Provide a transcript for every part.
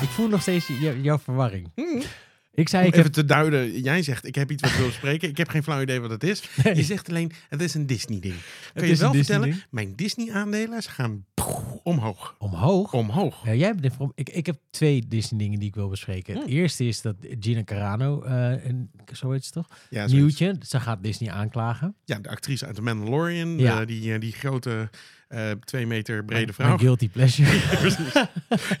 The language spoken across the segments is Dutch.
Ik voel nog steeds jou- jouw verwarring. Ik zei, Om ik even heb... te duiden, jij zegt ik heb iets wat ik wil bespreken. Ik heb geen flauw idee wat het is. Nee. Je zegt alleen het is een Disney ding. Kun je wel vertellen, ding. mijn Disney aandelen gaan omhoog. Omhoog? Omhoog. Ja, jij er- ik, ik heb twee Disney dingen die ik wil bespreken. Het Hmm. eerste is dat Gina Carano, eh en, zo heet ze toch? Ja. Nieuwtje. Ze gaat Disney aanklagen. Ja, de actrice uit The Mandalorian. Ja. eh, die, eh, die grote, eh, twee meter brede vrouw. guilty pleasure.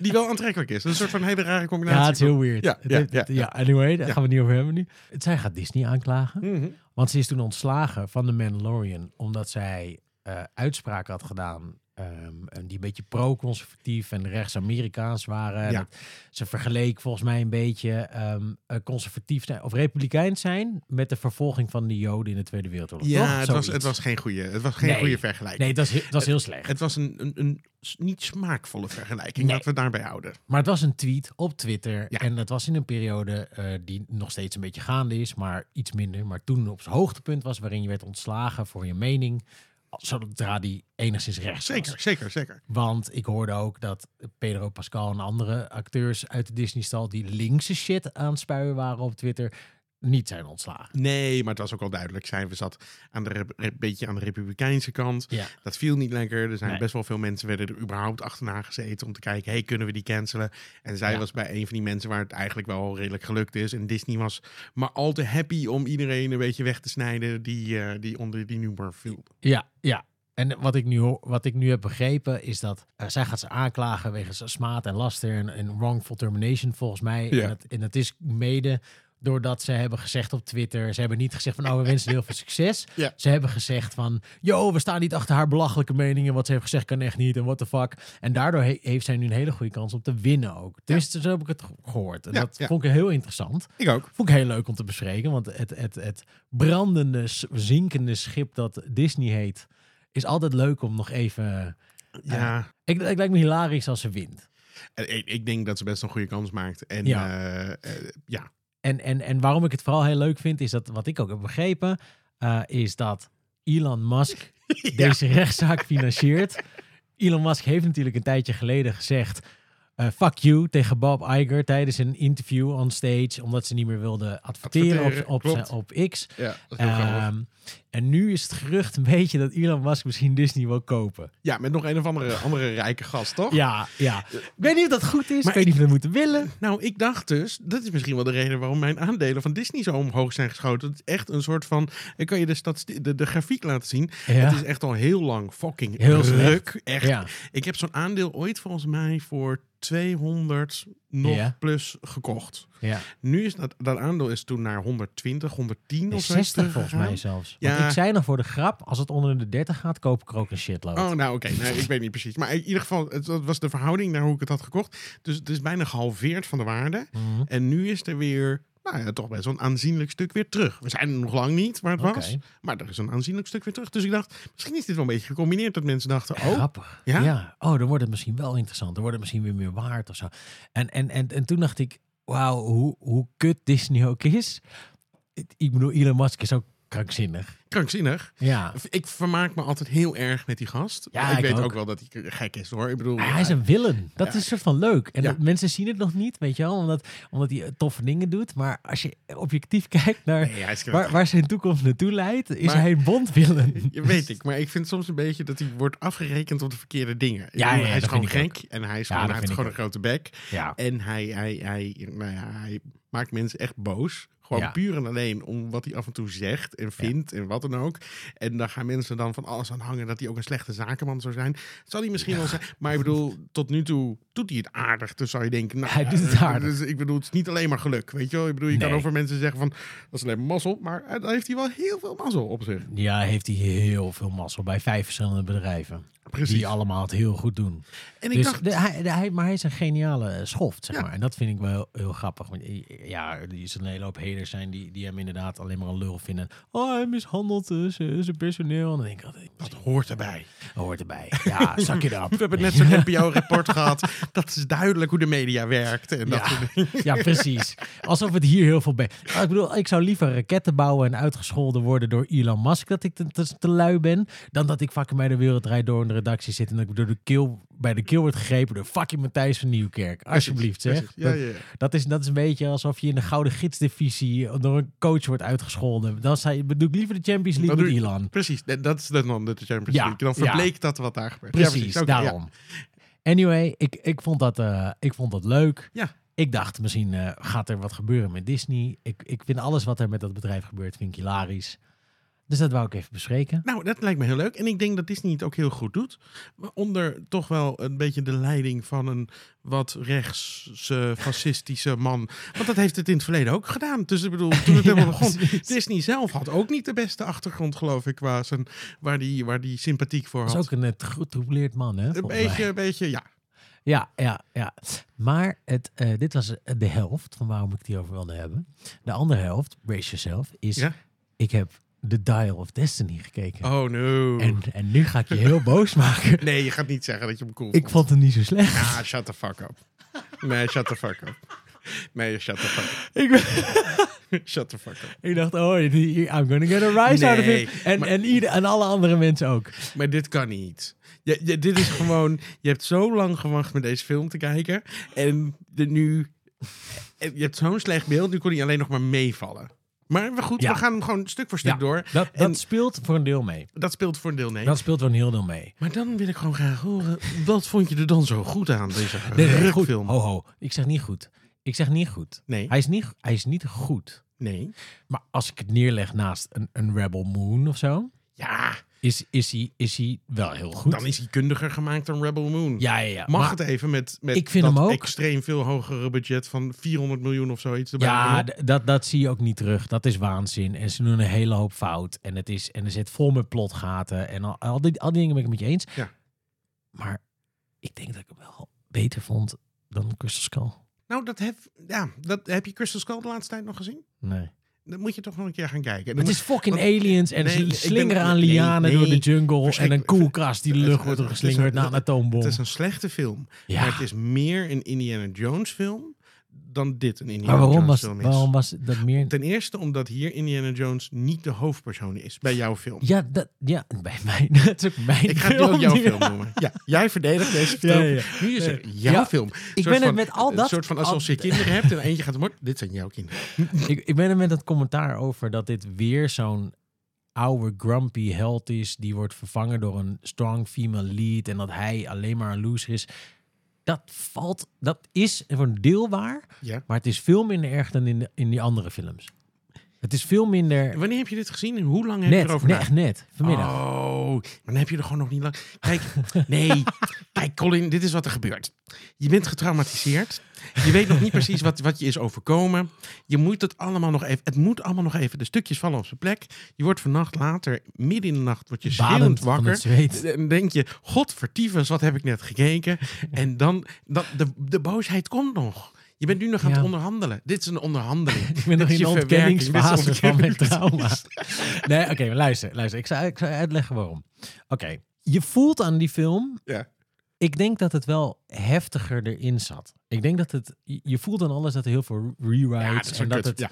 Die wel aantrekkelijk is. Dat is een soort van hele rare combinatie. ja, het is heel weird. Ja, ja, ja, ja, anyway, daar gaan we niet over hebben nu. Het- Zij gaat Disney aanklagen. Mhm. Want ze is toen ontslagen van de Mandalorian. Omdat zij eh uitspraken had gedaan. Ehm, en die een beetje pro-conservatief en rechts-Amerikaans waren. Ja. dat ze vergeleek volgens mij een beetje ehm, eh, conservatief zijn of republikeins zijn met de vervolging van de Joden in de Tweede Wereldoorlog. Ja, toch? het was, het was geen goede, het was geen Nee. goede vergelijking. Nee, dat dat is heel slecht. Het was een, een, niet smaakvolle vergelijking. Nee. Laten we daarbij houden. Maar het was een tweet op Twitter. Ja. En dat was in een periode eh, die nog steeds een beetje gaande is, maar iets minder. Maar toen op zijn hoogtepunt was waarin je werd ontslagen voor je mening. Zodra die enigszins rechts was. Zeker, zeker, zeker. Want ik hoorde ook dat Pedro Pascal en andere acteurs uit de Disney-stal die linkse shit aan het spuien waren op Twitter, niet zijn ontslagen. Nee, maar het was ook al duidelijk. Zij zat aan de beetje aan de republikeinse kant. Ja. Dat viel niet lekker. Er zijn Nee. best wel veel mensen werden er überhaupt achterna gezeten om te kijken, hey, kunnen we die cancelen? En zij Ja. was bij een van die mensen waar het eigenlijk wel redelijk gelukt is. En Disney was maar al te happy om iedereen een beetje weg te snijden die, eh, die onder die noemer viel. Ja, ja. En wat ik nu, wat ik nu heb begrepen is dat eh, zij gaat ze aanklagen wegens smaad en laster en, en wrongful termination volgens mij. Ja. En, het, en het is mede doordat ze hebben gezegd op Twitter, ze hebben niet gezegd van oh we wensen heel veel succes. Ja. Ze hebben gezegd van yo we staan niet achter haar belachelijke meningen, wat ze heeft gezegd kan echt niet en what the fuck. En daardoor he- heeft zij nu een hele goede kans om te winnen ook. Tenminste zo heb ik het ge- gehoord. En Ja, dat vond ik heel interessant. Ik ook. Vond ik heel leuk om te bespreken, want het, het, het brandende, zinkende schip dat Disney heet, is altijd leuk om nog even... Ja, Ik, ik lijkt me hilarisch als ze wint. eh, ik, ik denk dat ze best een goede kans maakt. En Ja. ja, ja. En, en, en waarom ik het vooral heel leuk vind, is dat wat ik ook heb begrepen, eh, is dat Elon Musk deze rechtszaak financiert. Elon Musk heeft natuurlijk een tijdje geleden gezegd. Eh, fuck you tegen Bob Iger tijdens een interview on stage, omdat ze niet meer wilden adverteren, Adverteren, op, op, op X. ja. Ehm, en nu is het gerucht een beetje dat Elon Musk misschien Disney wil kopen. Ja, met nog een of andere, andere rijke gast, toch? Ja, ja. Ik weet niet of dat goed is. Maar ik weet niet of we dat moeten willen. Nou, ik dacht dus, dat is misschien wel de reden waarom mijn aandelen van Disney zo omhoog zijn geschoten. Het is echt een soort van, ik kan je de, de, de grafiek laten zien. Ja. Het is echt al heel lang fucking Heel slecht. ruk. Echt. Ja. Ik heb zo'n aandeel ooit volgens mij voor 200 nog Ja. plus gekocht. Ja. Nu is dat, dat aandeel is toen naar 120, 110 Nee, of zo. 60 volgens mij zelfs. Want Ja. ik zei nog voor de grap, als het onder de 30 gaat, koop ik er ook een shitload. Oh, nou oké. Nee, ik weet niet precies. Maar in ieder geval, het dat was de verhouding naar hoe ik het had gekocht. Dus het is bijna gehalveerd van de waarde. Mhm. En nu is er weer, nou ja, toch best wel een aanzienlijk stuk weer terug. We zijn er nog lang niet waar het was. Maar er is een aanzienlijk stuk weer terug. Dus ik dacht, misschien is dit wel een beetje gecombineerd dat mensen dachten, oh, Grappig. Ja? Oh, dan wordt het misschien wel interessant. Dan wordt het misschien weer meer waard of zo. En, en, en, en toen dacht ik, wauw, hoe, hoe kut Disney ook is. Ik bedoel, Elon Musk is ook krankzinnig. Krankzinnig. Ja. Ik vermaak me altijd heel erg met die gast. Ja, ik, ik weet ook. ook. wel dat hij gek is hoor. Ik bedoel, hij is een willen. Dat Ja. is soort van leuk. En dat, mensen zien het nog niet, weet je wel, omdat, omdat hij toffe dingen doet. Maar als je objectief kijkt naar Nee, waar, waar zijn toekomst naartoe leidt, is Maar- hij een bondwillen. Je weet ik, maar ik vind soms een beetje dat hij wordt afgerekend op de verkeerde dingen. Ja, bedoel, hij is gewoon gek en hij, is gewoon, hij heeft gewoon een grote bek. Ja. En hij, hij, hij, nou ja, hij maakt mensen echt boos. Gewoon Ja. puur en alleen om wat hij af en toe zegt en vindt en wat dan ook. En daar gaan mensen dan van alles aan hangen dat hij ook een slechte zakenman zou zijn. Zal hij misschien wel zijn. Maar ik bedoel, tot nu toe doet hij het aardig. Dus zou je denken, nou, Hij doet het aardig. Dus ik bedoel, het is niet alleen maar geluk. Weet je wel? Ik bedoel, je kan over mensen zeggen van, dat is alleen maar mazzel. Maar eh, dan heeft hij wel heel veel mazzel op zich. Ja, heeft hij heel veel mazzel bij vijf verschillende bedrijven. Precies. die allemaal het heel goed doen. en ik Dus dacht, de- hij, de- hij, maar hij is een geniale eh, schoft, zeg Ja. maar. En dat vind ik wel heel, heel grappig. Want eh, ja, er is een hele hoop haters zijn die, die hem inderdaad alleen maar een lul vinden. Oh, hij mishandelt eh, zijn zijn personeel. En dan denk ik altijd, dat hoort erbij. dat hoort erbij. Ja, zak je erop. We hebben net zo'n NPO-rapport gehad. Dat is duidelijk hoe de media werkt. En dat Ja. precies. Alsof het hier heel veel bij. Ah, Ik bedoel, ik zou liever raketten bouwen en uitgescholden worden door Elon Musk dat ik te, te, te lui ben, dan dat ik fucking bij de Wereld Draait Door redactie zit en dat ik door de keel, bij de keel word gegrepen door fucking Matthijs van Nieuwkerk. Alsjeblieft, zeg. Precies. Ja, Dat- ja, ja. Dat is, dat is een beetje alsof je in de Gouden Gidsdivisie door een coach wordt uitgescholden. Dan zei, bedoel ik liever de Champions League met Elon. Precies, dat dat is dan de Champions Ja, League. Dan ja. verbleekt dat wat daar gebeurt. Precies, ja. daarom. Anyway, ik, ik, vond dat, eh, ik vond dat leuk. Ja. Ik dacht, misschien eh, gaat er wat gebeuren met Disney. Ik, ik vind alles wat er met dat bedrijf gebeurt, vind ik hilarisch. Dus dat wou ik even bespreken. Nou, dat lijkt me heel leuk. En ik denk dat Disney het ook heel goed doet. Maar onder toch wel een beetje de leiding van een wat rechtse, fascistische man. Want dat heeft het in het verleden ook gedaan. Dus ik bedoel, toen het Ja, helemaal begon. precies. Disney zelf had ook niet de beste achtergrond, geloof ik, qua zijn, waar, die, waar die sympathiek voor Dat had. is ook een net getroubleerd man, hè? een mij. beetje, een beetje, ja. Ja, ja, ja. Maar het, eh, dit was de helft van waarom ik het hierover wilde hebben. De andere helft, brace yourself, is... Ja? Ik heb The Dial of Destiny gekeken. Oh no. En, en nu ga ik je heel boos maken. Nee, je gaat niet zeggen dat je hem cool Ik vond hem niet zo slecht. Ah, shut the fuck up. Nee, shut the fuck up. Nee, shut the fuck Ik, ben- up. Shut the fuck up. ik dacht, oh, I'm gonna get a rise out of it. En, maar- en, ieder, en alle andere mensen ook. Maar dit kan niet. Je, je- dit is gewoon... Je hebt zo lang gewacht met deze film te kijken. En de, nu... Je hebt zo'n slecht beeld. Nu kon hij alleen nog maar meevallen. Maar goed, Ja. we gaan hem gewoon stuk voor stuk Ja, door. Dat, En- dat speelt voor een deel mee. Dat speelt voor een deel nee. Dat speelt voor een heel deel mee. Maar dan wil ik gewoon graag horen... Wat vond je er dan zo goed aan, deze Nee, nee, goed. film? Ho, ho. Ik zeg niet goed. Ik zeg niet goed. Nee, Hij is niet, hij is niet goed. nee. Maar als ik het neerleg naast een, een Rebel Moon of zo, Ja, is, is, hij, is hij wel heel goed. dan is hij kundiger gemaakt dan Rebel Moon. Ja, ja, ja. Mag Maar- het even met, met Ik vind dat hem ook- extreem veel hogere budget van 400 miljoen of zoiets erbij? Ja, dat, dat zie je ook niet terug. Dat is waanzin. En ze doen een hele hoop fout. En, het is, en er zit vol met plotgaten. En al, al, die, al die dingen ben ik het met je eens. Ja. Maar ik denk dat ik hem wel beter vond dan Crystal Skull. Nou, dat heb, ja, dat, heb je Crystal Skull de laatste tijd nog gezien? Nee. Dan moet je toch nog een keer gaan kijken. Het is fucking want- aliens en Nee, slingeren aan nee, lianen door de jungle. En een koelkast die de lucht wordt geslingerd naar een atoombom. Het is een slechte film. Ja. Maar het is meer een Indiana Jones film dan dit een Indiana Maar waarom Jones was, film is. waarom was dat meer... Ten eerste omdat hier Indiana Jones niet de hoofdpersoon is bij jouw film. Ja, dat, ja, bij mij. Dat is ook mijn Ik ga het ook jouw film noemen. Ja, jij verdedigt deze film. ja, ja. Nu is het jouw film. Ik ben het met al dat... Een soort van alsof je kinderen hebt en eentje gaat moord. Dit zijn jouw kinderen. ik, ik ben er met het commentaar over dat dit weer zo'n oude grumpy held is. Die wordt vervangen door een strong female lead. En dat hij alleen maar een loser is. Dat valt... Dat is voor een deel waar. Ja. Maar het is veel minder erg dan in, de, in die andere films. Het is veel minder... Wanneer heb je dit gezien en hoe lang heb je erover net, net. Vanmiddag. Oh, maar dan heb je er gewoon nog niet lang. Kijk, nee. Kijk, Colin, dit is wat er gebeurt. Je bent getraumatiseerd. Je weet nog niet precies wat, wat je is overkomen. Je moet het allemaal nog even. Het moet allemaal nog even. De stukjes vallen op zijn plek. Je wordt vannacht later, midden in de nacht, word je schreeuwend wakker. Dan denk je, god vertiefes, wat heb ik net gekeken? En dan, dat, de, de boosheid komt nog. Je bent nu nog aan het onderhandelen. Dit is een onderhandeling. Ik ben nog in de ontkenningsfase van mijn trauma. Nee, oké, maar luister, luister. Ik zou, ik zou uitleggen waarom. Oké, je voelt aan die film... Ja. Ik denk dat het wel heftiger erin zat. Ik denk dat het... Je voelt aan alles dat er heel veel rewrites... Ja, en dat het, Ja,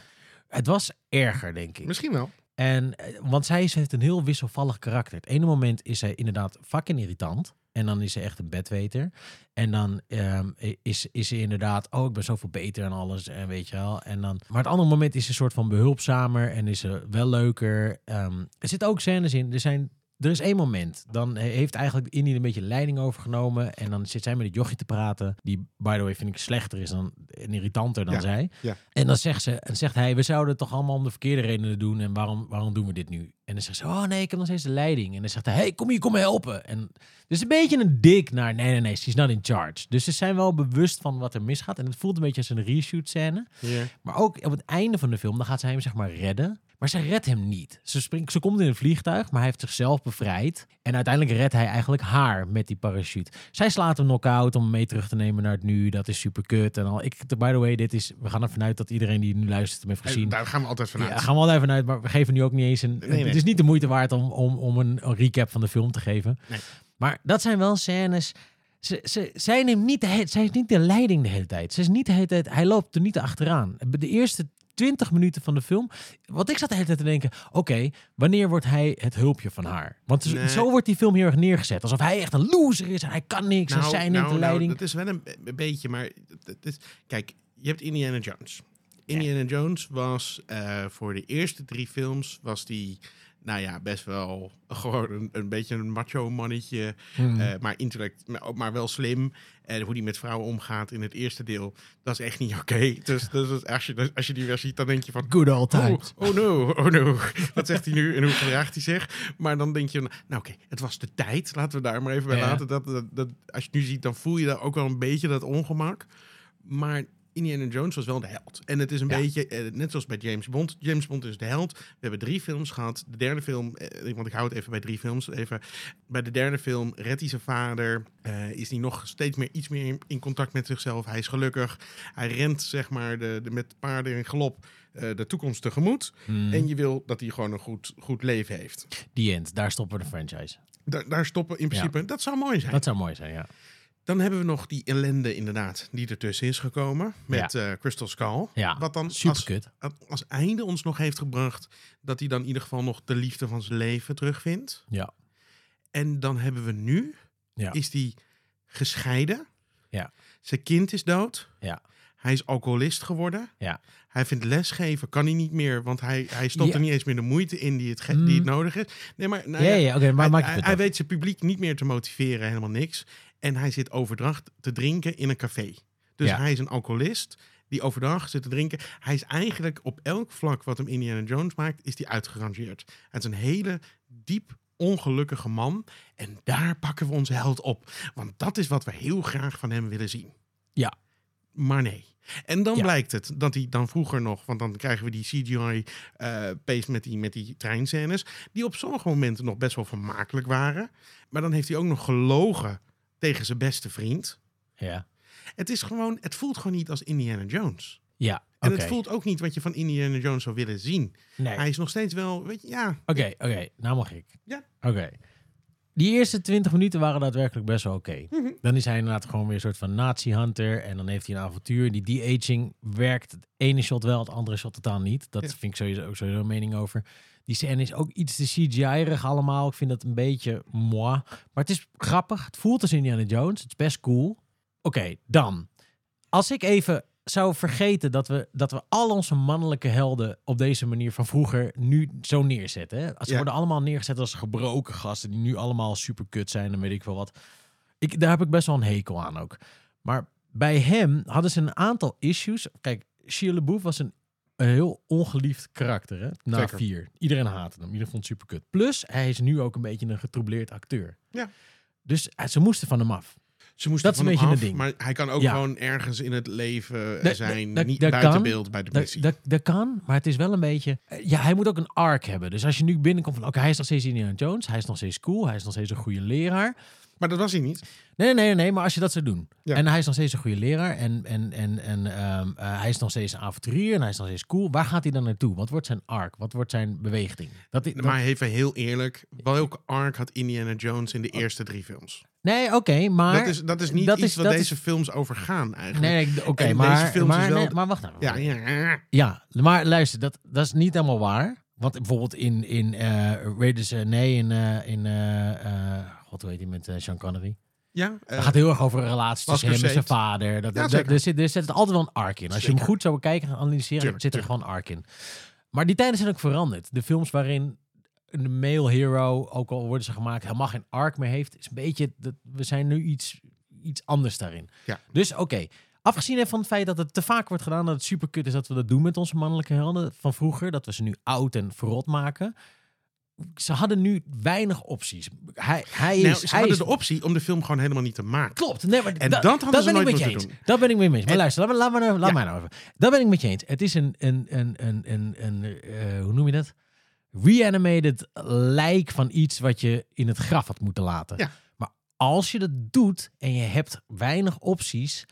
het was erger, denk ik. misschien wel. En, eh, want zij heeft een heel wisselvallig karakter. Het ene moment is zij inderdaad fucking irritant. En dan is ze echt een bedweter. En dan ehm, is, is ze inderdaad, oh, ik ben zoveel beter en alles. En weet je wel. En dan, maar het andere moment is ze een soort van behulpzamer. En is ze wel leuker. Ehm, er zitten ook scènes in. Er, zijn, er is één moment. Dan he- heeft eigenlijk Indy een beetje leiding overgenomen. En dan zit zij met het jochie te praten. Die, by the way, vind ik slechter is dan en irritanter dan Ja, zij. ja. En dan zegt, ze, en zegt hij, we zouden het toch allemaal om de verkeerde redenen doen. En waarom, waarom doen we dit nu? En dan zegt ze, oh nee, ik heb nog steeds de leiding. En dan zegt hij, hey, kom hier, kom me helpen. En dus een beetje een dik naar, nee, nee, nee, she's not in charge. Dus ze zijn wel bewust van wat er misgaat. En het voelt een beetje als een reshoot scène. Maar ook op het einde van de film, dan gaat zij hem zeg maar redden. Maar ze redt hem niet. Ze, springt, ze komt in een vliegtuig, maar hij heeft zichzelf bevrijd. En uiteindelijk redt hij eigenlijk haar met die parachute. Zij slaat hem knock-out om hem mee terug te nemen naar het nu. Dat is super kut. En al. Ik, by the way, dit is, we gaan ervan uit dat iedereen die nu luistert hem heeft En gezien. Daar gaan we altijd vanuit. Ja, gaan we wel even uit, maar we geven nu ook niet eens een. Nee, nee. Het is niet de moeite waard om, om, om een, een recap van de film te geven. Nee. Maar dat zijn wel scènes. Ze, ze, zij neemt niet de, zij is niet de leiding de hele tijd. Ze is niet de hele tijd. Hij loopt er niet achteraan. De eerste 20 minuten van de film. Wat ik zat de hele tijd te denken. Oké, wanneer wordt hij het hulpje van haar? Want zo- Nee. zo wordt die film heel erg neergezet. Alsof hij echt een loser is en hij kan niks. en zij neemt de leiding. Nou, dat is wel een, een beetje, maar is, kijk, je hebt Indiana Jones. Indiana Jones was eh, voor de eerste drie films was die, nou ja, best wel gewoon een, een beetje een macho mannetje, Hmm. eh, maar intellect, maar, ook- maar wel slim. En hoe die met vrouwen omgaat in het eerste deel, dat is echt niet oké. Dus, dus als, je, als je die weer ziet, dan denk je van, Good old Oh, times. oh no, oh no. Wat zegt hij nu en hoe gedraagt hij zich? Maar dan denk je, nou oké, het was de tijd. Laten we daar maar even bij Ja. laten. Dat, dat, dat, als je het nu ziet, dan voel je daar ook wel een beetje dat ongemak. Maar Indiana Jones was wel de held. En het is een Ja. beetje, eh, net zoals bij James Bond. James Bond is de held. We hebben drie films gehad. De derde film, eh, want ik hou het even bij drie films. Even. Bij de derde film redt hij zijn vader. eh, is hij nog steeds meer iets meer in, in contact met zichzelf. Hij is gelukkig. Hij rent zeg maar de, de, met paarden en galop de toekomst tegemoet. Hmm. En je wil dat hij gewoon een goed, goed leven heeft. The end. Daar stoppen we de franchise. Daar, daar stoppen in principe. Dat zou mooi zijn. Dat zou mooi zijn, ja. Dan hebben we nog die ellende inderdaad die ertussen is gekomen. Met eh, Crystal Skull. Ja, Wat dan als, als einde ons nog heeft gebracht... dat hij dan in ieder geval nog de liefde van zijn leven terugvindt. Ja. En dan hebben we nu... Ja. is die gescheiden. Ja. Zijn kind is dood. Ja. Hij is alcoholist geworden. Ja. Hij vindt lesgeven, kan hij niet meer, want hij, hij stopt Ja. er niet eens meer de moeite in die het, ge- Mm. die het nodig is. Nee, maar nou ja, ja, oké, maar hij, hij, hij weet zijn publiek niet meer te motiveren, helemaal niks. En hij zit overdag te drinken in een café. Dus Ja. hij is een alcoholist die overdag zit te drinken. Hij is eigenlijk op elk vlak wat hem Indiana Jones maakt, is hij uitgerangeerd. Het is een hele diep ongelukkige man. En daar pakken we onze held op. Want dat is wat we heel graag van hem willen zien. Ja. Maar nee. En dan Ja. blijkt het dat hij dan vroeger nog, want dan krijgen we die CGI-pace met, die, met die treinscènes, die op sommige momenten nog best wel vermakelijk waren. Maar dan heeft hij ook nog gelogen tegen zijn beste vriend. Ja, Het is gewoon, het voelt gewoon niet als Indiana Jones. ja En het voelt ook niet wat je van Indiana Jones zou willen zien. Nee. Hij is nog steeds wel, weet je, ja. Oké, oké. Nou mag ik. Ja. Oké. Die eerste 20 minuten waren daadwerkelijk best wel oké. Mhm. Dan is hij inderdaad gewoon weer een soort van nazi-hunter. En dan heeft hij een avontuur. Die de-aging werkt het ene shot wel, het andere shot totaal niet. Dat Ja. vind ik sowieso ook sowieso een mening over. Die scène is ook iets te CGI-erig allemaal. Ik vind dat een beetje moi. Maar het is grappig. Het voelt als Indiana Jones. Het is best cool. Oké, dan. Als ik even zou vergeten dat we, dat we al onze mannelijke helden op deze manier van vroeger nu zo neerzetten. Hè? Ze Ja. worden allemaal neergezet als gebroken gasten die nu allemaal super kut zijn en weet ik veel wat. Ik, daar heb ik best wel een hekel aan ook. Maar bij hem hadden ze een aantal issues. Kijk, Shia LaBeouf was een, een heel ongeliefd karakter. Hè? Na Zeker. vier. Iedereen haatte hem. Iedereen vond het super kut. Plus, hij is nu ook een beetje een getroubleerd acteur. Ja. Dus eh, ze moesten van hem af. Ze moesten Dat is een beetje af, een ding. Maar hij kan ook Ja. gewoon ergens in het leven Dat- zijn, niet buiten kan. beeld bij de Dat, missie. dat, dat kan, maar het is wel een beetje... eh, Ja, hij moet ook een arc hebben. Dus als je nu binnenkomt van... Oké, hij is nog steeds Indiana Jones. Hij is nog steeds cool. Hij is nog steeds een goede leraar. Maar dat was hij niet. Nee, nee, nee, maar als je dat zou doen. Ja. En hij is nog steeds een goede leraar. En, en, en, en ehm, eh, hij is nog steeds een avonturier. En hij is nog steeds cool. Waar gaat hij dan naartoe? Wat wordt zijn arc? Wat wordt zijn beweging? Dat, dat, Maar even heel eerlijk, welke arc had Indiana Jones in de eerste drie films? nee, oké, maar... dat, is, dat is niet dat iets is- wat deze is- films over gaan eigenlijk. Nee, oké, maar, deze films maar, wel nee, maar wacht nou. Ja, ja. Ja, maar luister, dat, dat is niet helemaal waar. Want bijvoorbeeld in, in eh Raiders, eh, nee, in, in god hoe heet hij met eh, Sean Connery. ja Het eh, gaat heel erg over een relatie tussen hem en zijn vader. Dat, Ja, er, zit, er zit altijd wel een arc in. Als je hem goed zou bekijken en analyseren, Tuurlijk, zit er tuurlijk. gewoon een arc in. Maar die tijden zijn ook veranderd. De films waarin een male hero, ook al worden ze gemaakt, helemaal geen arc meer heeft, is een beetje, dat, we zijn nu iets, iets anders daarin. Ja. Dus oké, afgezien van het feit dat het te vaak wordt gedaan, dat het super kut is dat we dat doen met onze mannelijke helden van vroeger, dat we ze nu oud en verrot maken. Ze hadden nu weinig opties. Hij, hij Nou, is... ze hij hadden is de optie om de film gewoon helemaal niet te maken. Klopt. Nee, maar En da- dat hadden ze ben ik met je eens. doen. Dat ben ik mee eens. Maar En- luister, laat, me, laat, Ja. mij nou even. Dat ben ik met je eens. Het is een, een, een, een, een, een eh, hoe noem je dat? Reanimated lijk van iets wat je in het graf had moeten laten. Ja. Maar als je dat doet en je hebt weinig opties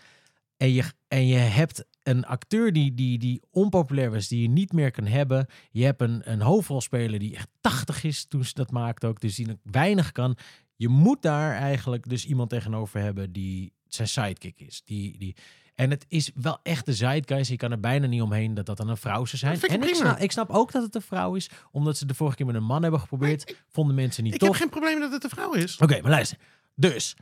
en je, en je hebt een acteur die, die, die onpopulair was, die je niet meer kan hebben. Je hebt een, een hoofdrolspeler die echt 80 is toen ze dat maakte ook, dus die nog weinig kan. Je moet daar eigenlijk dus iemand tegenover hebben die zijn sidekick is. Die, die, en het is wel echt de zeitgeist. Je kan er bijna niet omheen dat dat dan een vrouw zou zijn. Ik en ik snap, ik snap ook dat het een vrouw is, omdat ze de vorige keer met een man hebben geprobeerd. Vonden mensen niet Ik tof. heb geen probleem dat het een vrouw is. Oké, maar luister. Dus,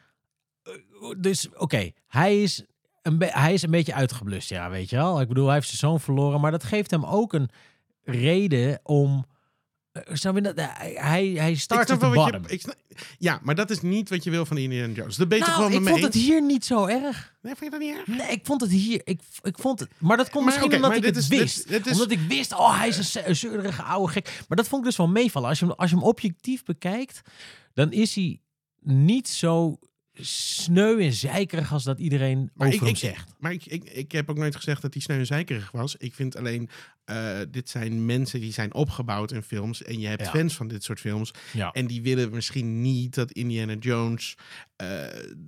eh, dus oké, hij, is een hij is een beetje uitgeblust, ja, weet je wel. Ik bedoel, hij heeft zijn zoon verloren, maar dat geeft hem ook een reden om... eh, je dat? Hij, hij, start wat je- bottom. snap- ja, maar dat is niet wat je wil van Indiana Jones. Dat je toch Nou, wel ik vond het hier niet zo erg. Nee, vind je dat niet erg? Nee, ik vond het hier. Ik, ik vond het. Maar dat komt misschien omdat ik het is- wist. dit is- Omdat ik wist, oh, hij is een ze- een zeurige oude gek. Maar dat vond ik dus wel meevallen. Als je, als je hem objectief bekijkt, dan is hij niet zo sneu en zeikerig als dat iedereen Maar over ik, hem ik, zegt. maar ik, ik, ik heb ook nooit gezegd dat hij sneu en zeikerig was. Ik vind alleen, eh, dit zijn mensen die zijn opgebouwd in films. En je hebt Ja. fans van dit soort films. Ja. En die willen misschien niet dat Indiana Jones eh,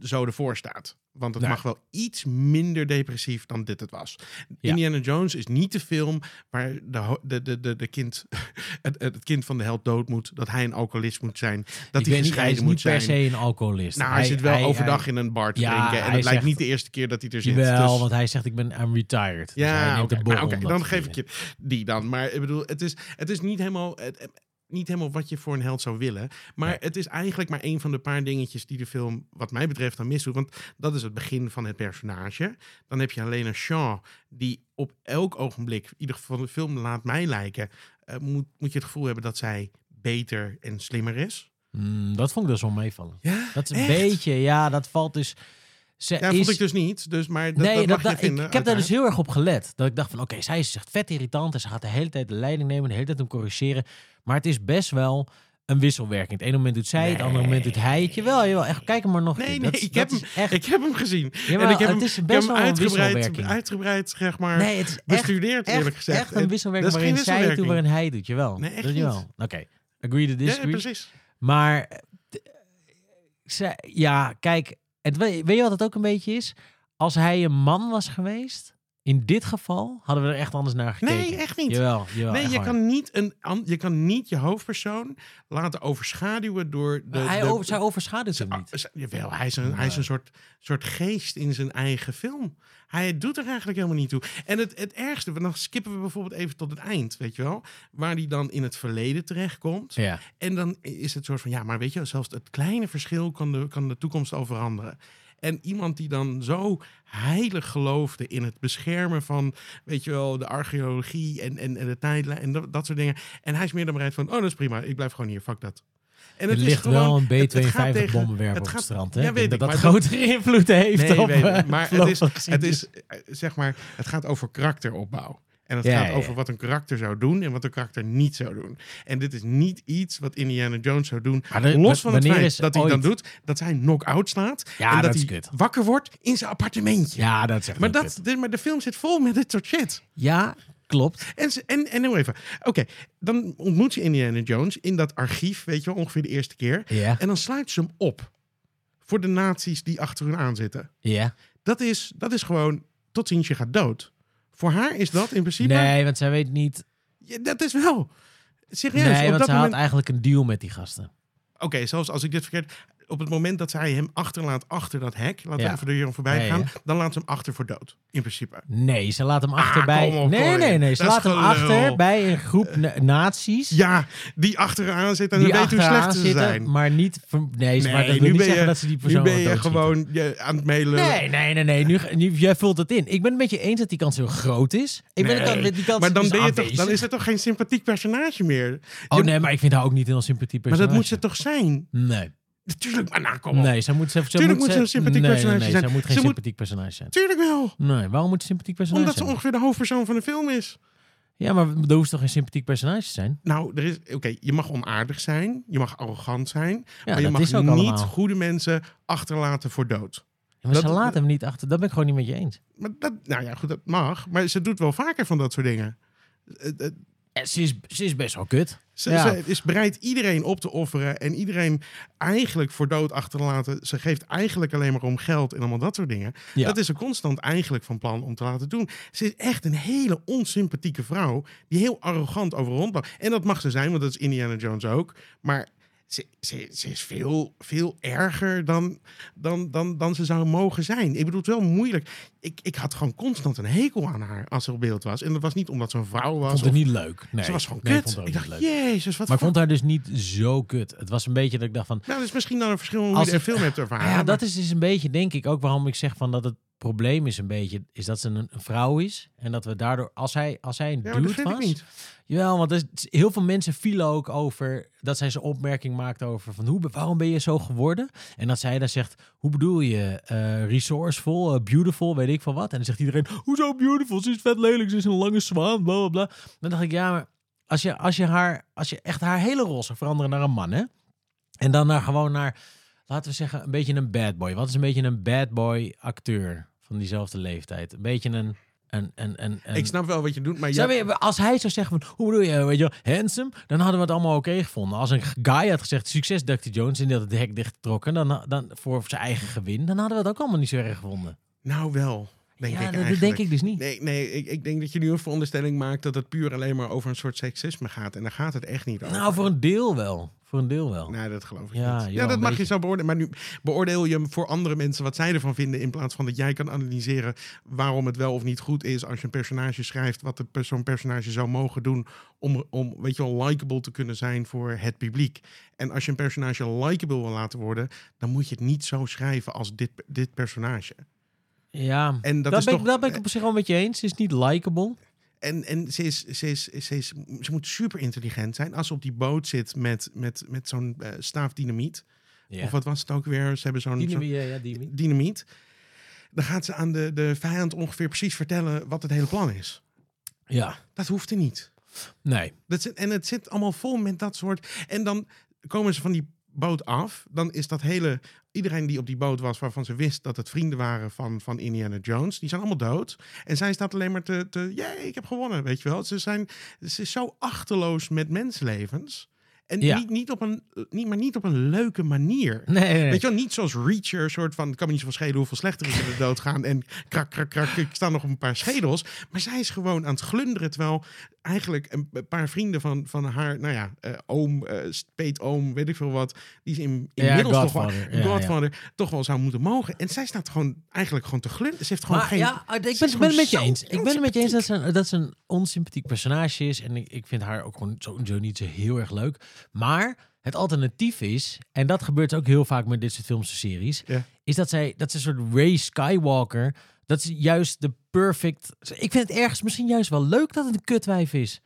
zo ervoor staat. Want het mag wel iets minder depressief dan dit het was. Indiana Jones is niet de film waar de, de, de, de, de kind, het, het kind van de held dood moet. Dat hij een alcoholist moet zijn. Dat ik hij weet niet, hij is gescheiden niet moet per zijn. se een alcoholist. Nou, hij, zit wel hij- overdag hij- in een bar te drinken. En het lijkt niet de eerste keer dat hij er zit. Jawel, dus- want hij zegt ik ben I'm retired. Dus ja, maar dat dan geef ik je die dan. Maar ik bedoel, het is, het is niet, helemaal, het, niet helemaal wat je voor een held zou willen. Maar Nee. het is eigenlijk maar een van de paar dingetjes die de film, wat mij betreft, dan misdoet. Want dat is het begin van het personage. Dan heb je alleen een Shaw die op elk ogenblik, in ieder geval de film laat mij lijken, eh, moet, moet je het gevoel hebben dat zij beter en slimmer is. Hmm, dat vond ik dus wel meevallen. Ja, Dat is een echt? beetje, ja, dat valt dus. Ze Ja, is, vond ik dus niet. Dus, maar dat, nee, dat dat, dat- ik, vinden. ik heb daar dus heel erg op gelet. Dat ik dacht van, oké, zij is echt vet irritant en ze gaat de hele tijd de leiding nemen, de hele tijd hem corrigeren. Maar het is best wel een wisselwerking. Het ene moment doet zij, het andere moment doet hij het. Jawel, jawel, echt, kijk hem maar nog Nee, nee, Dat ik heb dat is echt... Ik heb hem gezien. Jawel, en ik heb het hem, is best hem wel een uitgebreid, wisselwerking. uitgebreid, zeg maar, Nee, het is echt, bestudeerd, eerlijk echt, gezegd. echt een En wisselwerking dat is waarin geen zij het doet, waarin hij doet. Jawel, Nee, echt dat niet. Oké, agree to Ja, disagree. precies. Maar eh, ze- ja, kijk, het, weet weet je wat het ook een beetje is? Als hij een man was geweest, in dit geval hadden we er echt anders naar gekeken. Nee, echt niet. Jawel, jawel. Nee, je kan, niet een, je kan niet je hoofdpersoon laten overschaduwen door de... Hij de- over, zij overschaduwt hem niet. Jawel, hij is, een, hij is een soort, soort geest in zijn eigen film. Hij doet er eigenlijk helemaal niet toe. En het, het ergste, dan skippen we bijvoorbeeld even tot het eind, weet je wel? Waar hij dan in het verleden terechtkomt. Ja. En dan is het soort van, ja, maar weet je, zelfs het kleine verschil kan de, kan de toekomst al veranderen. En iemand die dan zo heilig geloofde in het beschermen van, weet je wel, de archeologie en, en, en de tijdlijn en dat, dat soort dingen. En hij is meer dan bereid van, oh, dat is prima, ik blijf gewoon hier, fuck dat. En Er is ligt gewoon- wel een het- het gaat tegen- B-52-bommenwerper het op het strand. Hè? Ja, weet dat ik, dat grotere invloed heeft Nee, op... weet eh, maar het is, het is, eh, zeg maar, het gaat over karakteropbouw. En het Ja, gaat over ja. wat een karakter zou doen en wat een karakter niet zou doen. En dit is niet iets wat Indiana Jones zou doen. De- Los van het feit dat hij dan doet dat hij knock-out slaat. Ja, en dat, hij kut. wakker wordt in zijn appartementje. Ja, dat is echt maar, dat, de, maar de film zit vol met dit soort shit. Ja, klopt. En, ze- en, en nou even. Oké, dan ontmoet je Indiana Jones in dat archief, weet je wel, ongeveer de eerste keer. En dan sluit ze hem op voor de nazi's die achter hun aan zitten. ja. Dat is, dat is gewoon tot ziens je gaat dood. Voor haar is dat in principe. Nee, want zij weet niet... Ja, dat is wel. Serieus. nee, op want ze moment. had eigenlijk een deal met die gasten. Oké, zelfs als ik dit verkeerd. Op het moment dat zij hem achterlaat achter dat hek, laat Ja. we even de jongen voorbij gaan, ja. dan laat ze hem achter voor dood. In principe. Nee, ze laat hem achter Ah, bij... kom op, nee, nee, nee. Ze laat hem gelul. achter bij een groep na- nazi's. Ja, die achteraan zit en die weet hoe slecht ze zitten, zijn. maar niet... ver- Nee, maar dat wil nu niet ben zeggen je, dat ze die nu persoon ben je gewoon je, aan het mailen. Nee, nee, nee, nee. Nu, nu, jij vult het in. Ik ben het met je eens dat die kans heel groot is. Ik ben het dan met die kans maar dan, is ben je toch, dan is het toch geen sympathiek personage meer? Oh nee, maar ik vind haar ook niet heel sympathiek maar personage. dat moet ze toch zijn? Nee. Natuurlijk, maar nou, kom op. Nee, ze moet, ze, ze Tuurlijk moet, ze een sympathiek nee, personage nee, nee, zijn. Ze moet geen Ze moet- sympathiek personage zijn. Tuurlijk wel. Nee, waarom moet ze sympathiek personage Omdat ze zijn? ongeveer de hoofdpersoon van de film is. Ja, maar er hoeft toch geen sympathiek personage te zijn? Nou, er is, oké, je mag onaardig zijn, je mag arrogant zijn, Ja, maar je mag niet allemaal. goede mensen achterlaten voor dood. Ja, maar ze laten hem niet achter. Dat ben ik gewoon niet met je eens. Maar dat, nou ja, goed, dat mag. Maar ze doet wel vaker van dat soort dingen. En ze, is, ze is best wel kut. Ze, Ja. ze is bereid iedereen op te offeren en iedereen eigenlijk voor dood achter te laten. Ze geeft eigenlijk alleen maar om geld en allemaal dat soort dingen. Ja. Dat is ze constant eigenlijk van plan om te laten doen. Ze is echt een hele onsympathieke vrouw die heel arrogant over rondloopt. En dat mag ze zijn, want dat is Indiana Jones ook. Maar ze, ze, ze is veel, veel erger dan, dan, dan, dan ze zou mogen zijn. Ik bedoel, het wel moeilijk. Ik, ik had gewoon constant een hekel aan haar als ze op beeld was. En dat was niet omdat ze een vrouw Ik was. vond het niet leuk. Nee, ze was gewoon Nee, ik kut. ik dacht, leuk. jezus, wat Maar ik vond haar dus niet zo kut. Het was een beetje dat ik dacht van... Nou, dat is misschien dan een verschil hoe Als je de het- film hebt ervaren. Ja, dat is dus een beetje, denk ik, ook waarom ik zeg van dat het probleem is een beetje, is dat ze een, een vrouw is. En dat we daardoor, als hij, als hij een Ja, dude was... niet. Jawel, want is, heel veel mensen vielen ook over dat zij zijn opmerking maakte over van hoe, waarom ben je zo geworden? En dat zij dan zegt, hoe bedoel je, eh, resourceful, eh, beautiful, weet ik van wat? En dan zegt iedereen, hoezo beautiful? Ze is vet lelijk, ze is een lange zwaan, bla bla bla. Dan dacht ik, ja, maar als je, als je haar, als je echt haar hele rol zou veranderen naar een man, hè? En dan naar gewoon naar, laten we zeggen, een beetje een bad boy. Wat is een beetje een bad boy acteur van diezelfde leeftijd? Een beetje een, een, een, een Ik snap wel wat je doet, maar zou je- als hij zou zeggen van, hoe bedoel je, weet je, handsome, dan hadden we het allemaal oké gevonden. Als een guy had gezegd, succes Dr. Jones, en die had het hek dichtgetrokken, dan, dan voor zijn eigen gewin, dan hadden we het ook allemaal niet zo erg gevonden. nou wel, denk ja, ik dat, denk ik dus niet. Nee, nee ik, ik denk dat je nu een veronderstelling maakt dat het puur alleen maar over een soort seksisme gaat. En daar gaat het echt niet over. nou, voor een deel wel. Voor een deel wel. Nee, dat geloof ik Ja, niet. Ja, dat mag je zo beoordelen. Maar nu beoordeel je hem voor andere mensen wat zij ervan vinden. In plaats van dat jij kan analyseren waarom het wel of niet goed is. Als je een personage schrijft, wat zo'n personage zou mogen doen. Om, om weet je wel, likable te kunnen zijn voor het publiek. En als je een personage likable wil laten worden. dan moet je het niet zo schrijven als dit, dit personage. Ja, En dat dat, is ben, toch. ik, dat ben ik op zich wel met je eens. Ze is niet likable. En, en ze, is, ze, is, ze, is, ze moet super intelligent zijn. Als ze op die boot zit met, met, met zo'n eh, staaf dynamiet. Ja. Of wat was het ook weer? Ze hebben zo'n Dynamiet, ja, dynamiet. dynamiet. Dan gaat ze aan de, de vijand ongeveer precies vertellen wat het hele plan is. Ja, Dat hoeft er niet. nee. Dat zit, en het zit allemaal vol met dat soort. En dan komen ze van die boot af. Dan is dat hele. Iedereen die op die boot was, waarvan ze wist dat het vrienden waren van, van Indiana Jones, die zijn allemaal dood. En zij staat alleen maar te. te Jee, ik heb gewonnen, weet je wel. Ze, zijn, ze is zo achterloos met mensenlevens. En Ja. niet, niet, op een, niet, maar niet op een leuke manier. Nee, nee, nee. Weet je wel, niet zoals Reacher, soort van, kan me niet zoveel schelen hoeveel slechter is er doodgaan. En krak, krak, krak, ik sta nog op een paar schedels. Maar zij is gewoon aan het glunderen, terwijl eigenlijk een paar vrienden van, van haar, nou ja, eh, oom, eh speetoom, weet ik veel wat, die is in, inmiddels toch wel, Godfather, ja, Godfather, toch wel zou moeten mogen. En zij staat gewoon eigenlijk gewoon te glunderen. Ze heeft gewoon Maar geen... ja, ik ze ben, is ik ben het met je eens. Ik ben het met je eens dat ze, dat ze een onsympathiek personage is. En ik, ik vind haar ook gewoon sowieso niet zo heel erg leuk. Maar het alternatief is, en dat gebeurt ook heel vaak met dit soort films en series, Ja. is dat zij, dat ze een soort Ray Skywalker, dat is juist de perfect... Ik vind het ergens misschien juist wel leuk dat het een kutwijf is.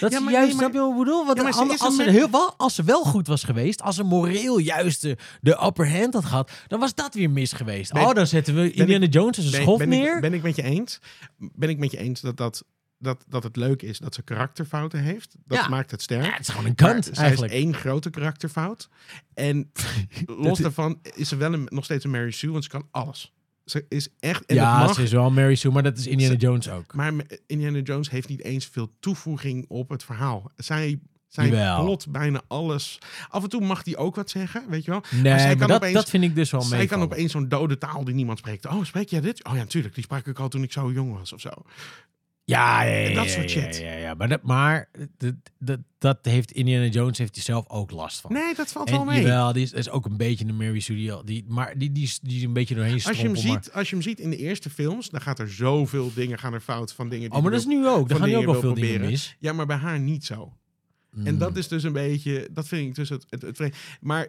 Dat Ja, maar juist, nee, maar- snap je wat ik bedoel? Want Ja, ze als, ze heel, wel, als ze wel goed was geweest, als ze moreel juist de, de upper hand had gehad, dan was dat weer mis geweest. Ben- oh, dan zetten we Indiana Jones als een Ben- ben, neer. Ik, ben ik met je eens? Ben ik met je eens dat, dat, dat, dat het leuk is dat ze karakterfouten heeft? Dat Ja. maakt het sterk. Ja, het is gewoon een Maar kant zij eigenlijk. is één grote karakterfout. En los daarvan is ze wel een, nog steeds een Mary Sue, want ze kan alles. Ze is echt... En ja, mag, ze is wel Mary Sue, maar dat is Indiana Jones ook. Maar Indiana Jones heeft niet eens veel toevoeging op het verhaal. Zij, zij Jawel. plot bijna alles. Af en toe mag hij ook wat zeggen, weet je wel. Nee, zij maar kan dat, opeens- dat vind ik dus wel Zij mee. kan opeens zo'n dode taal die niemand spreekt. Oh, spreek jij dit? Oh ja, natuurlijk. Die sprak ik al toen ik zo jong was of zo. Ja, ja, ja, dat ja, soort ja, shit. Ja, ja, Maar, dat, maar dat, dat, dat heeft Indiana Jones heeft hij zelf ook last van. Nee, dat valt wel mee. jawel, die is, is ook een beetje een Mary Sue. Die, maar die, die, is- die is een beetje doorheen Als je, hem maar- ziet, als je hem ziet in de eerste films, dan gaat er zoveel dingen gaan er fout van dingen. Die Oh, maar dat is nu ook. Dan gaan ook wel veel wil dingen proberen. mis. Ja, maar bij haar niet zo. En dat is dus een beetje, dat vind ik dus het, het, het. Maar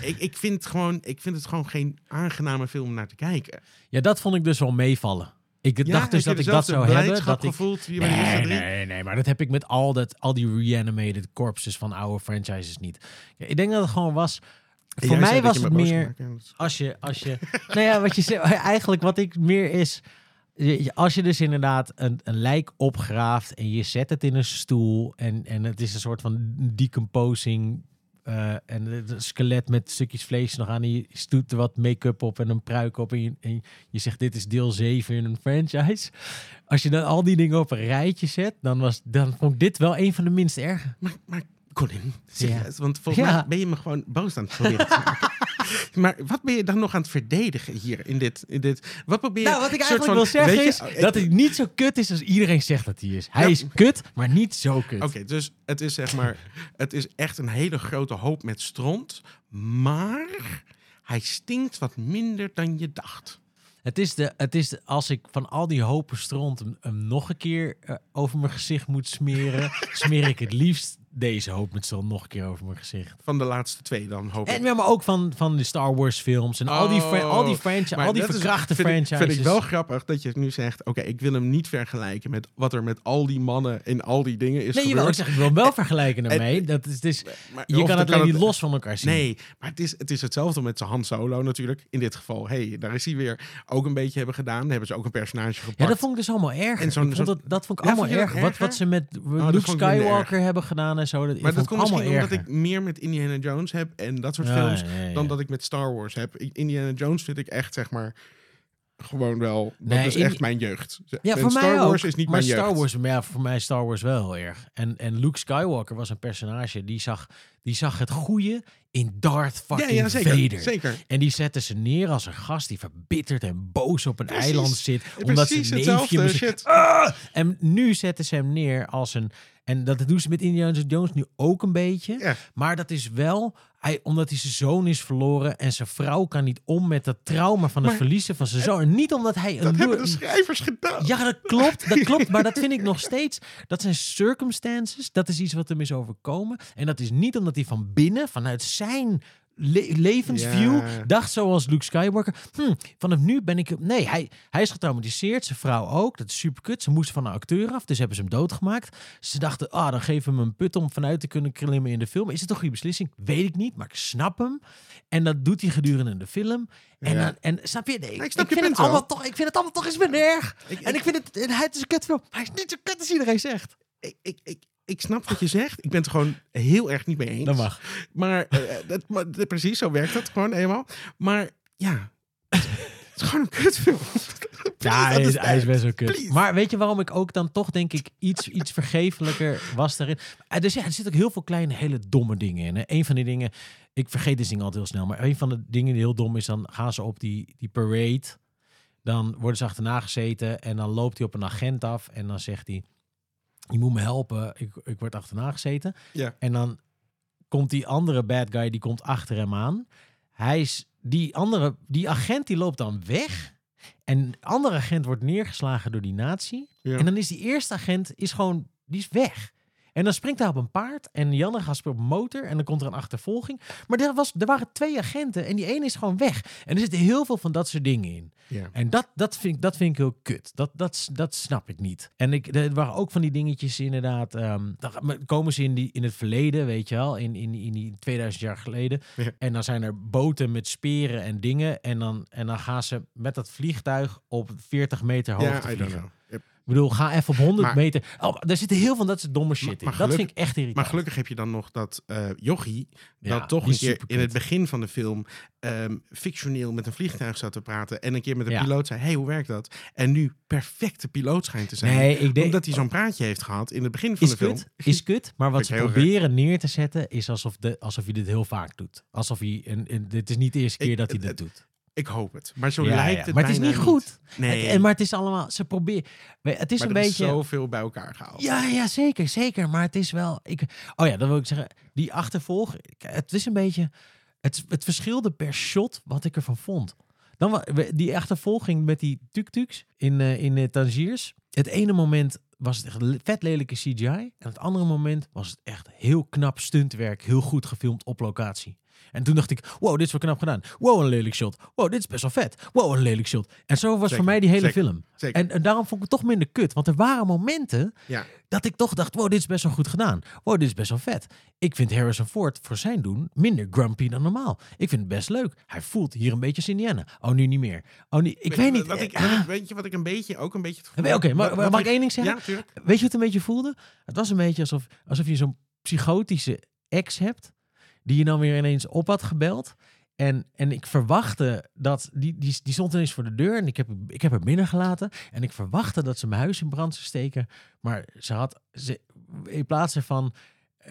ik, ik, vind gewoon, ik vind het gewoon geen aangename film om naar te kijken. Ja, dat vond ik dus wel meevallen. Ik Ja, dacht dus dat ik dat zou hebben. Dat ik, gevoeld eerste Nee, drie? nee, nee, maar dat heb ik met al, dat, al die reanimated corpses van oude franchises niet. Ja, ik denk dat het gewoon was. En voor mij was het meer. Als je, als je. nou ja, wat je zegt, eigenlijk wat ik meer is. als je dus inderdaad een, een lijk opgraaft en je zet het in een stoel en, en het is een soort van decomposing eh, en het een skelet met stukjes vlees nog aan en je stoet er wat make-up op en een pruik op en je, en je zegt dit is deel 7 in een franchise. Als je dan al die dingen op een rijtje zet, dan, was, dan vond ik dit wel een van de minst erge. Maar, maar Colin, serieus, want volgens Ja. mij ben je me gewoon boos aan het proberen te maken. maar wat ben je dan nog aan het verdedigen hier in dit? In dit wat probeer je? Nou, wat ik soort eigenlijk van- wil zeggen is oh, dat hij niet zo kut is als iedereen zegt dat hij is. Hij Ja. is kut, maar niet zo kut. Oké, dus het is zeg maar, het is echt een hele grote hoop met stront, maar hij stinkt wat minder dan je dacht. Het is, de, het is de, als ik van al die hopen stront hem, hem nog een keer eh, over mijn gezicht moet smeren, smeer ik het liefst deze hoop met stront nog een keer over mijn gezicht. Van de laatste twee dan, hoop ik. En ja, maar ook van, van de Star Wars films en al die, al die, franchise, Maar al die verkrachte vind ik- franchises. Vind ik wel grappig dat je nu zegt, oké, ik wil hem niet vergelijken met wat er met al die mannen in al die dingen is nee, ik gebeurd. zeg, ik wil hem wel vergelijken en- ermee. Dat is, Maar- je kan het alleen niet los van elkaar zien. Nee, maar het is, het is hetzelfde met zijn Han Solo natuurlijk. In dit geval, hey, daar is hij weer ook een beetje hebben gedaan. Daar hebben ze ook een personage gepakt. Ja, dat vond ik dus allemaal erg. En dat, dat vond ik Ja, allemaal vond je erg. Wat, wat ze met dat Luke Skywalker hebben gedaan en zo. Dat, maar dat komt misschien omdat ik meer met Indiana Jones heb en dat soort Ja, films ja, ja, ja. dan dat ik met Star Wars heb. Indiana Jones vind ik echt, zeg maar, gewoon wel. Dat Nee, is echt mijn jeugd. Ja, En voor Star mij Wars ook. is niet maar mijn Star jeugd. Wars, maar ja, voor mij Star Wars wel heel erg. En, en Luke Skywalker was een personage die zag, die zag het goede in Darth fucking ja, zeker. Vader. Zeker. En die zetten ze neer als een gast die verbitterd en boos op een Precies. eiland zit. Omdat Precies zijn neefje... shit. Ah! En nu zetten ze hem neer als een... En dat doen ze met Indiana Jones nu ook een beetje. Ja. Maar dat is wel... Hij, omdat hij zijn zoon is verloren en zijn vrouw kan niet om met dat trauma van het Maar- verliezen van zijn zoon. En niet omdat hij Dat een hebben loer- de schrijvers gedaan. ja, dat klopt. Dat klopt. Maar dat vind ik nog steeds. Dat zijn circumstances. Dat is iets wat hem is overkomen. En dat is niet omdat hij van binnen, vanuit zijn le- levensview, Ja. dacht zoals Luke Skywalker. Hm, vanaf nu ben ik. Nee, hij, hij is getraumatiseerd. Zijn vrouw ook. Dat is super kut. Ze moesten van een acteur af. Dus hebben ze hem doodgemaakt. Ze dachten, ah, dan geven we hem een put om vanuit te kunnen klimmen in de film. Is het toch een goede beslissing? Weet ik niet, maar ik snap hem. En dat doet hij gedurende de film. En, Ja. dan, en snap je? Nee, ik snap je vind het allemaal toch, ik vind het allemaal toch eens minder erg. Ik- En ik vind het, het is een kutfilm. Hij is niet zo kut als iedereen zegt. ik, ik, ik, ik snap wat je zegt. Ik ben het er gewoon heel erg niet mee eens. Dat mag. Maar, eh, dat, maar dat- precies, zo werkt dat gewoon eenmaal. Maar ja, het is gewoon een kutfilm. Ja, hij is, hij is understand. best wel kut. Please. Maar weet je waarom ik ook dan toch denk ik iets, iets vergeeflijker was daarin? Eh, Dus ja, er zitten ook heel veel kleine, hele domme dingen in. Hè. Een van die dingen, ik vergeet deze dingen altijd heel snel, maar een van de dingen die heel dom is, dan gaan ze op die, die parade. Dan worden ze achterna gezeten en dan loopt hij op een agent af en dan zegt hij, je moet me helpen, ik, ik word achterna gezeten. Ja. En dan komt die andere bad guy, die komt achter hem aan. Hij is, die andere, die agent die loopt dan weg. En de andere agent wordt neergeslagen door die nazi. Ja. En dan is die eerste agent is gewoon, die is weg. En dan springt hij op een paard en andere gaat op een motor en dan komt er een achtervolging. Maar er, was, er waren twee agenten en die ene is gewoon weg. En er zitten heel veel van dat soort dingen in. Ja. En dat, dat, vind, ik- dat vind ik heel kut. Dat, dat, dat snap ik niet. En ik, er waren ook van die dingetjes inderdaad. ehm, dan komen ze in, die, in het verleden, weet je wel, in, in, in die 2000 jaar geleden. Ja. En dan zijn er boten met speren en dingen. En dan, en dan gaan ze met dat vliegtuig op 40 meter hoogte Ja, I don't vliegen. know. Yep. Ik bedoel, ga even op 100 Maar- meter. Oh, daar zitten heel veel van dat soort domme shit Maar- in. maar dat vind ik echt irritant. Maar gelukkig heb je dan nog dat eh jochie, Ja, dat toch een keer in het begin van de film ehm, fictioneel met een vliegtuig zat te praten. En een keer met een Ja. piloot zei, hey, hoe werkt dat? En nu perfecte piloot schijnt te zijn. Nee, ik denk... Omdat hij zo'n praatje heeft gehad in het begin van is de film. kut, is kut. Maar wat ze proberen neer te zetten is alsof, de, alsof hij dit heel vaak doet. Alsof hij, en, en dit is niet de eerste keer Ik- dat hij dit doet. Ik hoop het. Maar zo Ja, lijkt ja. het Maar het is niet goed. Nee, En, maar het is allemaal, ze proberen, het is maar een er beetje... is zoveel bij elkaar gehaald. Ja, ja, zeker, zeker. Maar het is wel. Ik, oh ja, dan wil ik zeggen. Die achtervolg. Het is een beetje. Het, het verschilde per shot wat ik ervan vond. Dan, die achtervolging met die tuk-tuks in, eh in eh, Tangiers. Het ene moment was het echt vet lelijke CGI. En het andere moment was het echt heel knap stuntwerk. Heel goed gefilmd op locatie. En toen dacht ik, wow, dit is wel knap gedaan. Wow, een lelijk shot. Wow, dit is best wel vet. Wow, een lelijk shot. En zo was Zeker, voor mij die hele zeker, film. Zeker. En, en daarom vond ik het toch minder kut. Want er waren momenten ja. dat ik toch dacht, wow, dit is best wel goed gedaan. Wow, dit is best wel vet. Ik vind Harrison Ford voor zijn doen minder grumpy dan normaal. Ik vind het best leuk. Hij voelt hier een beetje Indiana. Oh, nu niet meer. Oh, nu, ik weet niet. Wat ik, eh, ah. weet je wat ik een beetje, ook een beetje... Oké, maar- mag ik- ik één ding zeggen? Ja, natuurlijk. Weet je wat het een beetje voelde? Het was een beetje alsof, alsof je zo'n psychotische ex hebt, die je dan weer ineens op had gebeld. En, en ik verwachtte dat, die, die, die stond ineens voor de deur en ik heb, ik heb haar binnengelaten. En ik verwachtte dat ze mijn huis in brand zou steken. Maar ze had, ze, in plaats ervan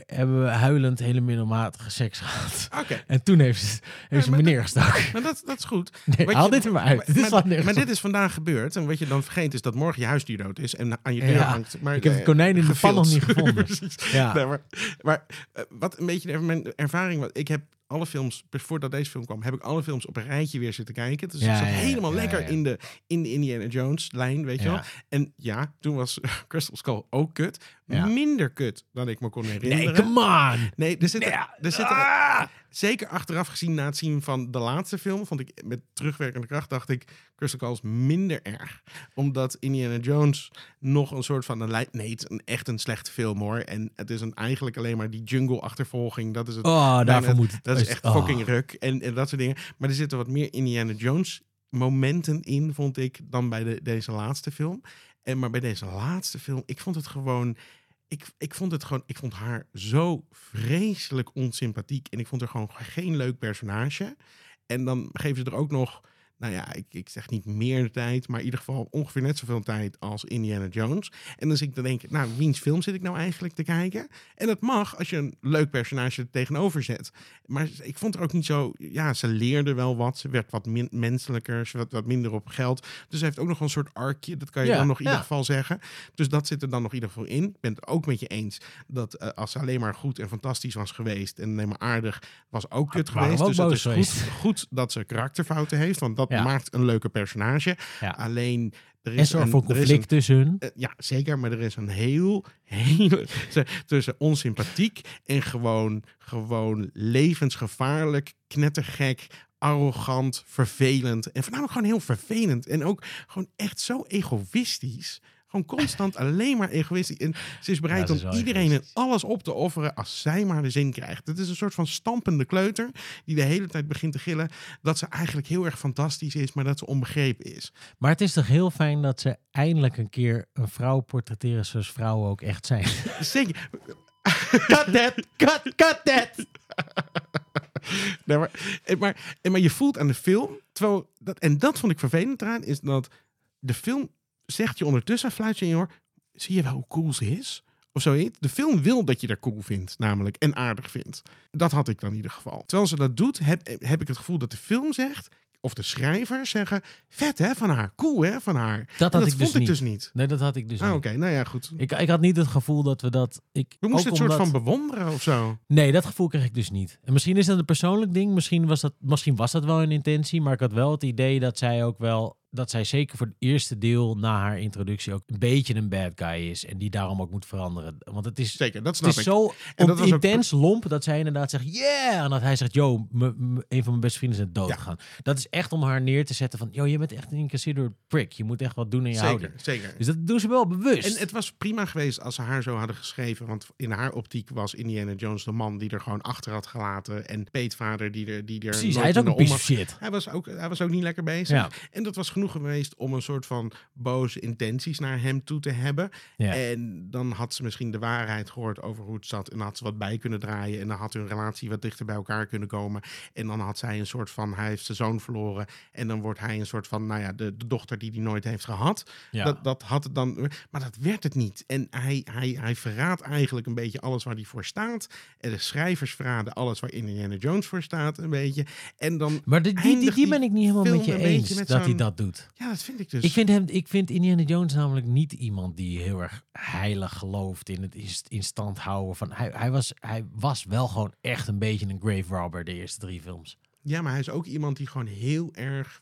hebben we huilend hele middelmatige seks gehad. Oké, En toen heeft ze, heeft ze me neergestoken. maar dat, dat is goed. Nee, haal je- dit er maar uit. Maar, dit is maar- dit is vandaag gebeurd. En wat je dan vergeet is dat morgen je huisdier dood is en aan je deur Ja, hangt. Maar, ik heb het eh, konijn in de pan nog niet gevonden. Ja. Nee, maar maar eh, wat een beetje mijn ervaring was. Ik heb alle films, voordat deze film kwam, heb ik alle films op een rijtje weer zitten kijken. Dus Ja, ik zat ja, helemaal Ja, lekker. In, de, in de Indiana Jones lijn, weet je wel. En ja, toen was Crystal Skull ook kut. Ja. Minder kut dan ik me kon herinneren. Nee, come on! Nee, er zitten, Nee, er zitten ah! zeker achteraf gezien na het zien van de laatste film, vond ik met terugwerkende kracht, dacht ik, Crystal is minder erg. Omdat Indiana Jones nog een soort van een. Nee, het is een, echt een slechte film hoor. En het is een, eigenlijk alleen maar die jungle achtervolging. Dat is het. Oh, daarvoor bijna- moet het. dat is echt oh. fucking ruk. En, en dat soort dingen. Maar er zitten wat meer Indiana Jones momenten in, vond ik, dan bij de, deze laatste film. En maar bij deze laatste film, ik vond het gewoon. Ik, ik vond het gewoon, ik vond haar zo vreselijk onsympathiek. En ik vond haar gewoon geen leuk personage. En dan geven ze er ook nog, nou ja, ik, ik zeg niet meer tijd, maar in ieder geval ongeveer net zoveel tijd als Indiana Jones. En dan zit ik te denken, nou, wiens film zit ik nou eigenlijk te kijken? En dat mag als je een leuk personage er tegenover zet. Maar ik vond er ook niet zo, ja, ze leerde wel wat. Ze werd wat min- menselijker, ze werd wat minder op geld. Dus ze heeft ook nog een soort arkje, dat kan je Ja, dan nog in ja. ieder geval zeggen. Dus dat zit er dan nog in ieder geval in. Ik ben het ook met je eens dat eh, als ze alleen maar goed en fantastisch was geweest en alleen maar aardig, was ook kut geweest. ook Dus het is goed, goed dat ze karakterfouten heeft, want dat Ja. maakt een leuke personage. Ja. Alleen er is En zorg een, voor conflict een- tussen hun. eh, ja, zeker, maar er is een heel, hele ze- tussen onsympathiek en gewoon, gewoon levensgevaarlijk, knettergek, arrogant, vervelend en voornamelijk gewoon heel vervelend en ook gewoon echt zo egoïstisch. Gewoon constant alleen maar egoïstisch. En ze is bereid Ja, ze is om iedereen en alles op te offeren als zij maar de zin krijgt. Het is een soort van stampende kleuter die de hele tijd begint te gillen dat ze eigenlijk heel erg fantastisch is, maar dat ze onbegrepen is. Maar het is toch heel fijn dat ze eindelijk een keer een vrouw portretteren zoals vrouwen ook echt zijn. Zeker. cut that! Cut, cut that! Nee, maar, en maar, en maar je voelt aan de film, terwijl dat, en dat vond ik vervelend eraan, is dat de film zegt je ondertussen, fluit je in je oor, zie je wel hoe cool ze is? Of zoiets. De film wil dat je haar cool vindt, namelijk, en aardig vindt. Dat had ik dan in ieder geval. Terwijl ze dat doet, heb, heb ik het gevoel dat de film zegt, of de schrijvers zeggen, vet hè, van haar, cool hè, van haar. Dat had ik vond dus ik niet. dus niet. Nee, dat had ik dus Ah, niet. oké, nou ja, goed. Ik, ik had niet het gevoel dat we dat... Ik, We moesten het soort omdat- van bewonderen of zo. Nee, dat gevoel kreeg ik dus niet. En misschien is dat een persoonlijk ding. Misschien was dat, misschien was dat wel een intentie. Maar ik had wel het idee dat zij ook wel... Dat zij zeker voor het eerste deel na haar introductie ook een beetje een bad guy is. En die daarom ook moet veranderen. Want het is, Zeker, dat het snap is ik. zo En dat was ook- intens lomp dat zij inderdaad zegt... Yeah! En dat hij zegt, yo, een van mijn beste vrienden is dood Ja. gegaan. Dat is echt om haar neer te zetten van... Yo, je bent echt een inconsiderate prick. Je moet echt wat doen in je Zeker, houding. zeker. Dus dat doen ze wel bewust. En het was prima geweest als ze haar zo hadden geschreven. Want in haar optiek was Indiana Jones de man die er gewoon achter had gelaten. En Peetvader die er, die er Precies, hij is ook een piece of shit. Hij was, ook, hij was ook niet lekker bezig. Ja. En dat was genoeg geweest om een soort van boze intenties naar hem toe te hebben. Ja. En dan had ze misschien de waarheid gehoord over hoe het zat. En dan had ze wat bij kunnen draaien. En dan had hun relatie wat dichter bij elkaar kunnen komen. En dan had zij een soort van, hij heeft zijn zoon verloren. En dan wordt hij een soort van, nou ja, de, de dochter die hij nooit heeft gehad. Ja. Dat, dat had het dan, maar dat werd het niet. En hij, hij, hij verraadt eigenlijk een beetje alles waar hij voor staat. En de schrijvers verraden alles waar Indiana Jones voor staat, een beetje. En dan, Maar die, die, die, ben ik niet helemaal met je eens met dat hij dat doet. Ja, dat vind ik dus. Ik vind, hem, ik vind Indiana Jones namelijk niet iemand die heel erg heilig gelooft in het in- stand houden van. Hij, hij, was, hij was wel gewoon echt een beetje een grave robber de eerste drie films. Ja, maar hij is ook iemand die gewoon heel erg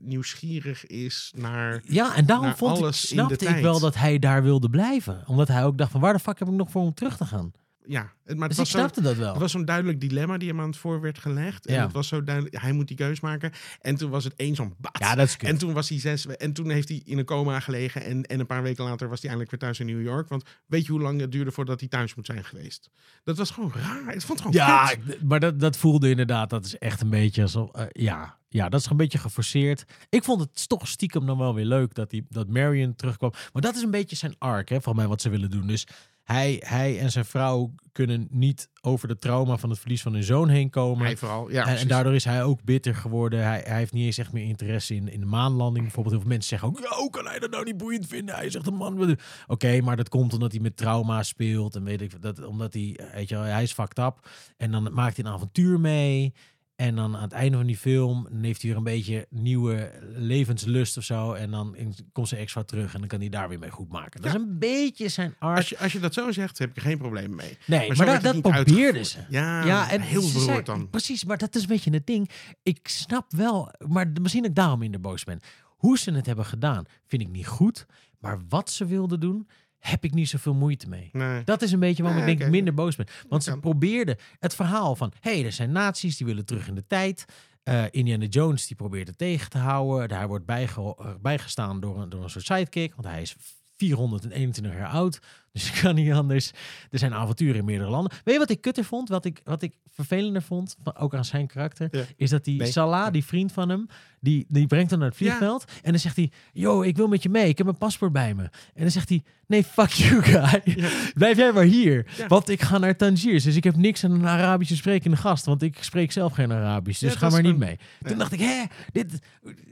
nieuwsgierig is naar... Ja, en daarom vond ik, snapte ik tijd. wel dat hij daar wilde blijven. Omdat hij ook dacht van waar de fuck heb ik nog voor om terug te gaan? Ja, het, maar het Dus ik was zo, snapte dat wel. het was zo'n duidelijk dilemma die hem aan het voor werd gelegd. En Ja. het was zo duidelijk, hij moet die keus maken. En toen was het één zo'n bats. Ja, dat is. En toen was hij zes. En toen heeft hij in een coma gelegen. En, en een paar weken later was hij eindelijk weer thuis in New York. Want weet je hoe lang het duurde voordat hij thuis moet zijn geweest? Dat was gewoon raar. Ik vond het gewoon Ja, kut. ik- maar dat, dat voelde inderdaad. Dat is echt een beetje alsof. eh, ja, ja, dat is een beetje geforceerd. Ik vond het toch stiekem dan wel weer leuk dat, die, dat Marion terugkwam. Maar dat is een beetje zijn arc, hè, van mij wat ze willen doen. Dus hij, hij en zijn vrouw kunnen niet over de trauma van het verlies van hun zoon heen komen. Hij vooral. Ja, en, daardoor is hij ook bitter geworden. Hij, hij heeft niet eens echt meer interesse in, in de maanlanding. Bijvoorbeeld heel veel mensen zeggen ook... Ja, hoe kan hij dat nou niet boeiend vinden? Hij zegt een man... met een-" Oké, maar dat komt omdat hij met trauma speelt. En weet ik dat omdat hij... Weet je wel, hij is fucked up. En dan maakt hij een avontuur mee. En dan aan het einde van die film... Heeft hij weer een beetje nieuwe levenslust of zo. En dan in- komt zijn ex-vrouw terug. En dan kan hij daar weer mee goed maken. Dat Ja. is een beetje zijn arc. Als je, als je dat zo zegt, heb ik er geen probleem mee. Nee, maar, dat, probeerden ze. Ja, Ja, en heel ze beroerd dan. Precies, maar dat is een beetje het ding. Ik snap wel, maar de- misschien dat ik daarom minder boos ben. Hoe ze het hebben gedaan, vind ik niet goed. Maar wat ze wilden doen, heb ik niet zoveel moeite mee. Nee. Dat is een beetje waarom Nee, ik denk ik minder boos ben. Want ze probeerden het verhaal van... hé, hey, er zijn nazi's, die willen terug in de tijd. Eh, Indiana Jones die probeert het tegen te houden. Hij wordt bijge- eh, bijgestaan door een, door een soort sidekick. Want hij is 421 jaar oud. Dus kan niet anders. Er zijn avonturen in meerdere landen. Weet je wat ik kutter vond? Wat ik, wat ik vervelender vond, ook aan zijn karakter... Ja. is dat die Nee. Salah, die vriend van hem... Die, die brengt hem naar het vliegveld. En dan zegt hij... Yo, ik wil met je mee. Ik heb mijn paspoort bij me. En dan zegt hij... Nee, fuck you, guy. Blijf jij maar hier. Ja. Want ik ga naar Tangiers. Dus ik heb niks aan een Arabische sprekende gast. Want ik spreek zelf geen Arabisch. Dus Ja, ga maar niet mee. Toen dacht ik, hè, dit,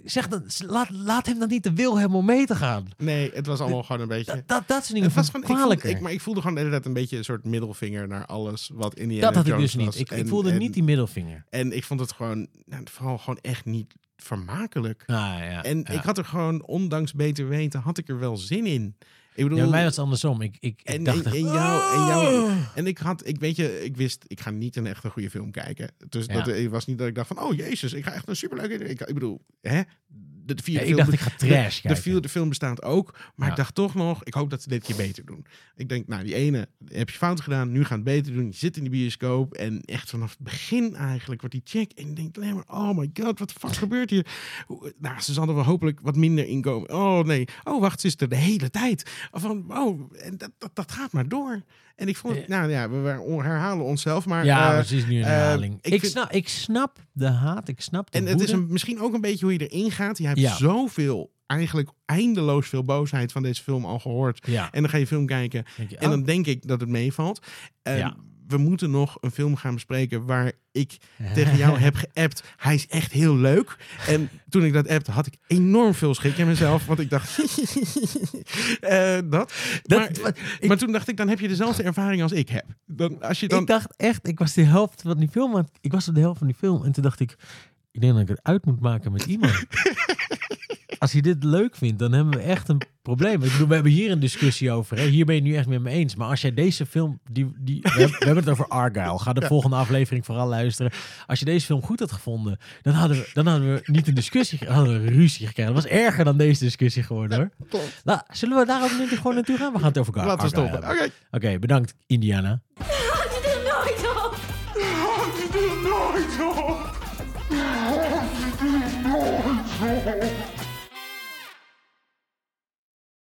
zeg dan, laat, laat hem dan niet de wil hebben om mee te gaan. Nee, het was allemaal gewoon een beetje... Dat, dat, dat is dingen was ik voelde, ik, maar ik voelde gewoon tijd een beetje een soort middelvinger naar alles wat Indiana dat had ik dus niet. was. Ik, ik En- voelde en- niet die middelvinger. En ik vond het gewoon, nou, vooral gewoon echt niet vermakelijk. Ah, ja, En ik had er gewoon, ondanks beter weten, had ik er wel zin in. Ik bedoel, Ja, mij was het andersom. Ik, ik, ik en, dacht en, echt, en jou, en jou, "Oh." en ik had, ik weet je, ik wist, ik ga niet een echt een goede film kijken. Dus Ja. dat was niet dat ik dacht van, oh jezus, ik ga echt een superleuke. Ik, ik bedoel, hè? De, de vierde Ja, ik film, dacht, ik ga trash de, vierde film bestaat ook, maar Ja. ik dacht toch nog, ik hoop dat ze dit keer beter doen. Ik denk, nou, die ene heb je fout gedaan, nu gaan het beter doen. Je zit in de bioscoop en echt vanaf het begin eigenlijk wordt die check en je denkt alleen maar, oh my god, wat de fuck gebeurt hier? Nou, ze zullen wel hopelijk wat minder inkomen. Oh nee, oh wacht, ze is er de hele tijd. Van, oh, en dat, dat, dat gaat maar door. En ik vond, het- nou ja, we herhalen onszelf, maar... ja, eh, precies nu een eh, herhaling. ik ik, vind- snap, ik snap de haat, ik snap de en het is een, misschien ook een beetje hoe je erin gaat. Je hebt Ja. zoveel, eigenlijk eindeloos veel boosheid van deze film al gehoord. Ja, En dan ga je film kijken je, en oh, dan denk ik dat het meevalt. Ja. We moeten nog een film gaan bespreken waar ik tegen jou heb geappt. Hij is echt heel leuk. En toen ik dat appte, had ik enorm veel schrik in mezelf. Want ik dacht... eh, dat. Dat- maar, wat- ik- maar toen dacht ik, dan heb je dezelfde ervaring als ik heb. Dan, als je dan... Ik dacht echt, ik was de helft van die film, ik was op de helft van die film en toen dacht ik, ik denk dat ik het uit moet maken met iemand. Als je dit leuk vindt, dan hebben we echt een probleem. Ik bedoel, we hebben hier een discussie over. Hè? Hier ben je het nu echt met me eens. Maar als jij deze film, die, die, we, hebben, we hebben het over Argyle. Ga de volgende aflevering vooral luisteren. Als je deze film goed had gevonden, dan hadden we, dan hadden we niet een discussie, ge- hadden we een ruzie gekregen. Dat was erger dan deze discussie geworden hoor. Klopt. Nou, zullen we daar ook nu gewoon naartoe gaan? We gaan het over Ar- Laten we Argyle stoppen. Oké. Oké, bedankt Indiana.